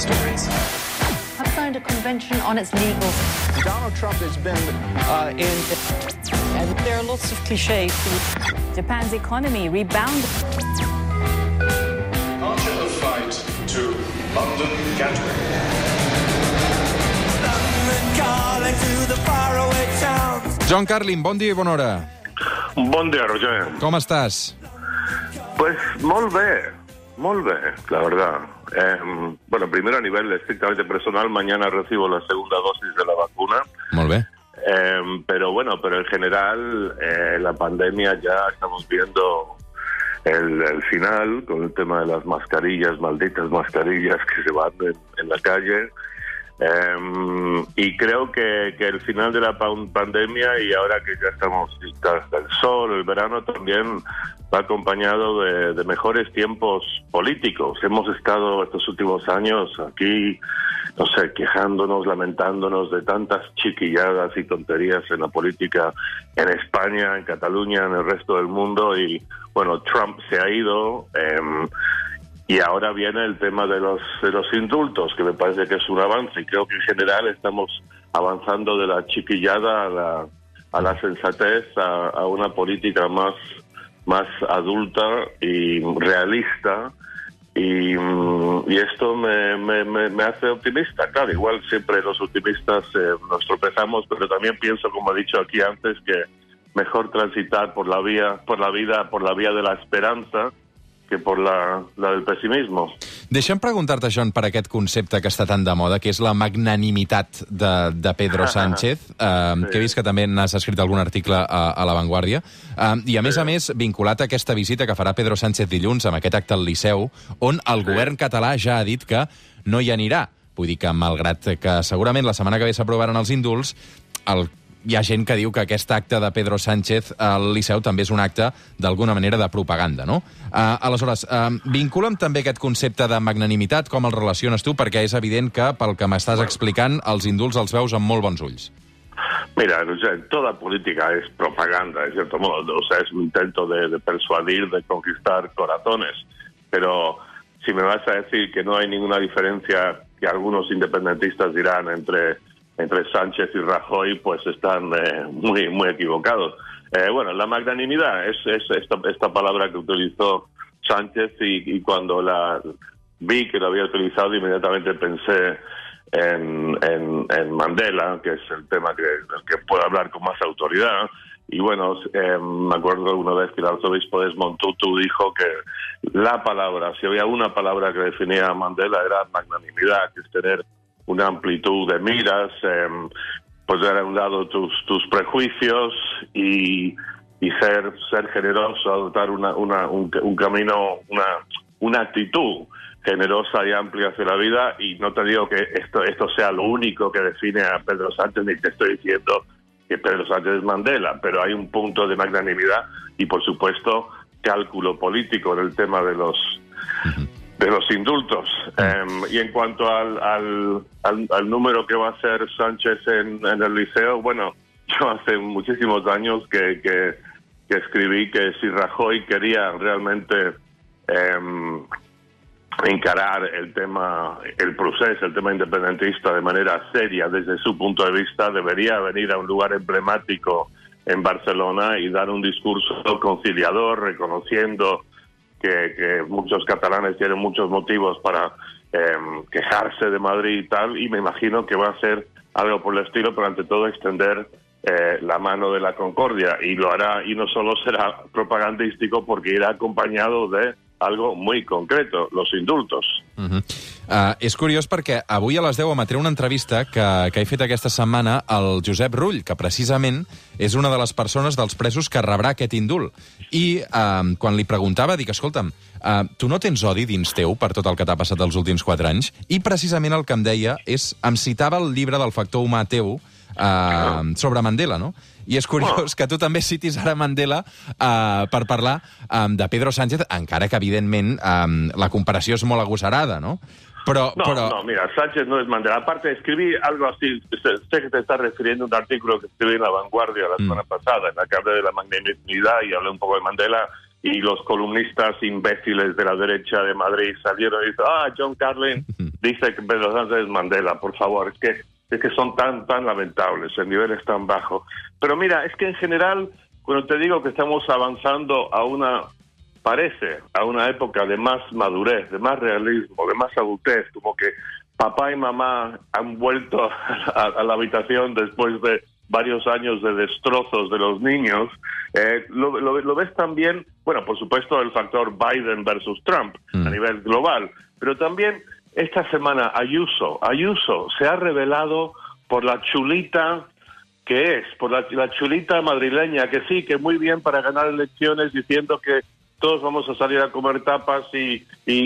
stories. have signed a convention on its legal. Donald Trump has been uh, in. And there are lots of cliches. Japan's economy rebounded. Departure of flight to London Gatwick. John Carlin, bon dia i bona hora. Bon dia, Roger. Com estàs? Pues molt bé, molt bé, la verdad. Eh, bueno, primero a nivel estrictamente personal, mañana recibo la segunda dosis de la vacuna. Molt bé. Eh, pero bueno, pero en general eh, la pandemia ya estamos viendo el, el final con el tema de las mascarillas, malditas mascarillas que se van en, en la calle. Eh, y creo que, que el final de la pan- pandemia y ahora que ya estamos hasta el sol, el verano también va acompañado de, mejores tiempos políticos. Hemos estado estos últimos años aquí, no sé, quejándonos, lamentándonos de tantas chiquilladas y tonterías en la política en España, en Cataluña, en el resto del mundo y bueno, Trump se ha ido. em, y ahora viene el tema de los, de los indultos, que me parece que es un avance. Y creo que en general estamos avanzando de la chiquillada a la, a la sensatez, a, una política más, más adulta y realista. Y, mm, esto me, me, me, me hace optimista. Claro, igual siempre los optimistas eh, nos tropezamos, pero también pienso, como he dicho aquí antes, que mejor transitar por la vía, por la vida, por la vía de la esperanza que por la, la del pessimismo. Deixa'm preguntar-te, John, per aquest concepte que està tan de moda, que és la magnanimitat de, de Pedro Sánchez, eh, que he vist que també n'has escrit algun article a, a La Vanguardia, eh, i a més a més, vinculat a aquesta visita que farà Pedro Sánchez dilluns amb aquest acte al Liceu, on el govern català ja ha dit que no hi anirà. Vull dir que, malgrat que segurament la setmana que ve s'aprovaran els indults, el hi ha gent que diu que aquest acte de Pedro Sánchez al Liceu també és un acte, d'alguna manera, de propaganda, no? Uh, aleshores, uh, vincula'm també aquest concepte de magnanimitat, com el relaciones tu, perquè és evident que, pel que m'estàs explicant, els indults els veus amb molt bons ulls. Mira, o sea, toda política es propaganda, de cierto modo. O sea, es un intento de, de persuadir, de conquistar corazones. Pero si me vas a decir que no hay ninguna diferencia que algunos independentistas dirán entre, entre Sánchez y Rajoy, pues están eh, muy, muy equivocados. Eh, bueno, la magnanimidad es, es esta, palabra que utilizó Sánchez y, cuando la vi que lo había utilizado inmediatamente pensé en, en, en Mandela, que es el tema que, del que puedo hablar con más autoridad. Y bueno, eh, me acuerdo una vez que el arzobispo Desmond Tutu dijo que la palabra, si había una palabra que definía a Mandela era magnanimidad, que es tener una amplitud de miras, eh, poner a un lado tus, tus prejuicios y, y ser, ser generoso, adoptar una, una, un, un camino, una, una actitud generosa y amplia hacia la vida. Y no te digo que esto esto sea lo único que define a Pedro Sánchez ni te estoy diciendo que Pedro Sánchez es Mandela, pero hay un punto de magnanimidad y por supuesto cálculo político en el tema de los de los indultos. Eh, y en cuanto al, al, al, al número que va a hacer Sánchez en, en el liceo, bueno, yo hace muchísimos años que, que, que escribí que si Rajoy quería realmente eh, encarar el tema, el proceso, el tema independentista de manera seria desde su punto de vista, debería venir a un lugar emblemático en Barcelona y dar un discurso conciliador, reconociendo que, que muchos catalanes tienen muchos motivos para eh, quejarse de Madrid y tal, y me imagino que va a ser algo por el estilo, pero ante todo extender eh, la mano de la concordia, y lo hará, y no solo será propagandístico, porque irá acompañado de algo muy concreto, los indultos. Uh -huh. uh, és curiós perquè avui a les 10 emetré una entrevista que, que he fet aquesta setmana al Josep Rull, que precisament és una de les persones dels presos que rebrà aquest indult. I uh, quan li preguntava, dic, escolta'm, uh, tu no tens odi dins teu per tot el que t'ha passat els últims 4 anys? I precisament el que em deia és, em citava el llibre del factor humà teu, uh, sobre Mandela, no? I és curiós que tu també citis ara Mandela uh, per parlar um, de Pedro Sánchez, encara que, evidentment, um, la comparació és molt agosarada, no? Pero, no, pero... no, mira, Sánchez no es Mandela. Aparte, escribí algo así, sé, que te estás refiriendo a un artículo que escribí en La Vanguardia la semana pasada, en la que hablé de la magnanimidad y hablé un poco de Mandela, y los columnistas imbéciles de la derecha de Madrid salieron y dijeron, ah, John Carlin dice que Pedro Sánchez es Mandela, por favor, es que, es que son tan, tan lamentables, el nivel es tan bajo. Pero mira, es que en general, cuando te digo que estamos avanzando a una, parece, a una época de más madurez, de más realismo, de más adultez, como que papá y mamá han vuelto a, a la habitación después de varios años de destrozos de los niños, eh, lo, lo, lo, ves también, bueno, por supuesto, el factor Biden versus Trump mm. a nivel global, pero también esta semana Ayuso, Ayuso se ha revelado por la chulita que es, por la, chulita madrileña, que sí, que muy bien para ganar elecciones diciendo que todos vamos a salir a comer tapas y, y,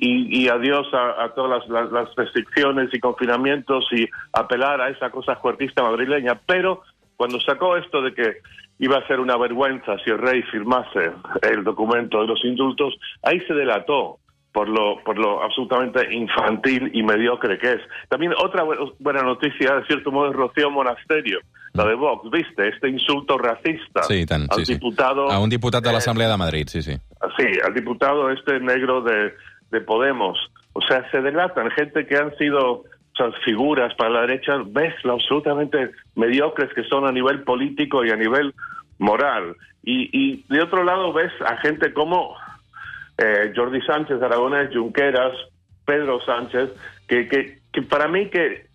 y, y adiós a, todas las, las, restricciones y confinamientos y apelar a esa cosa fuertista madrileña. Pero cuando sacó esto de que iba a ser una vergüenza si el rey firmase el documento de los indultos, ahí se delató por lo, por lo absolutamente infantil y mediocre que es. También otra buena noticia, de cierto modo, es Rocío Monasterio, la de Vox, ¿viste? Este insulto racista sí, al sí, diputado... Sí. A un diputat de l'Assemblea de Madrid, sí, sí. Sí, al diputado este negro de, de Podemos. O sea, se delatan gente que han sido o sea, figuras para la derecha, ves lo absolutamente mediocres que son a nivel político y a nivel moral. Y, y de otro lado ves a gente como eh, Jordi Sánchez, Aragonés, Junqueras, Pedro Sánchez, que, que, para mí que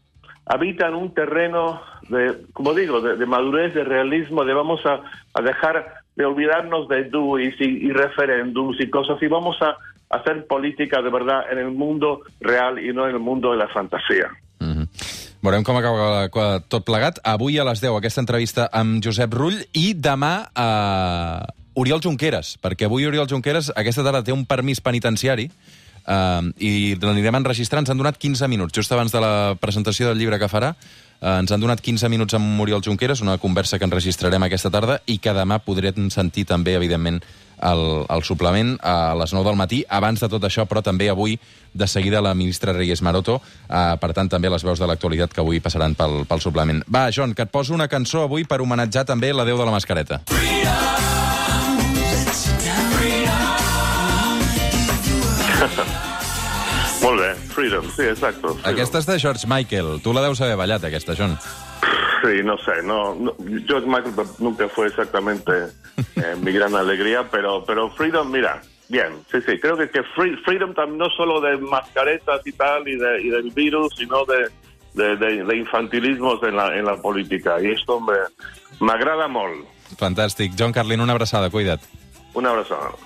habitan un terreno de, como digo, de, madurez, de realismo, de vamos a, dejar de olvidarnos de DUIs y, y referéndums y cosas y vamos a, hacer política de verdad en el mundo real i no en el mundo de la fantasia. Mm -hmm. Veurem com acaba tot plegat. Avui a les 10 aquesta entrevista amb Josep Rull i demà a Oriol Junqueras, perquè avui Oriol Junqueras aquesta tarda té un permís penitenciari Uh, i l'anirem enregistrant. Ens han donat 15 minuts, just abans de la presentació del llibre que farà. Uh, ens han donat 15 minuts amb Muriel Junqueras, una conversa que enregistrarem aquesta tarda i que demà podrem sentir també, evidentment, el, el suplement a les 9 del matí. Abans de tot això, però també avui, de seguida, la ministra Reyes Maroto. Uh, per tant, també les veus de l'actualitat que avui passaran pel, pel suplement. Va, John, que et poso una cançó avui per homenatjar també la Déu de la Mascareta. Freedom! Molt bé, Freedom, sí, exacto. Freedom. Aquesta és de George Michael. Tu la deus haver ballat, aquesta, John. Sí, no sé, no, no George Michael nunca fue exactamente eh, mi gran alegría, pero, pero Freedom, mira, bien, sí, sí, creo que, que free, Freedom también no solo de mascaretas y tal, y, de, y del virus, sino de, de, de, de infantilismos en la, en la política, y esto me, m'agrada molt. Fantàstic. John Carlin, una abraçada, cuida't. Una abraçada.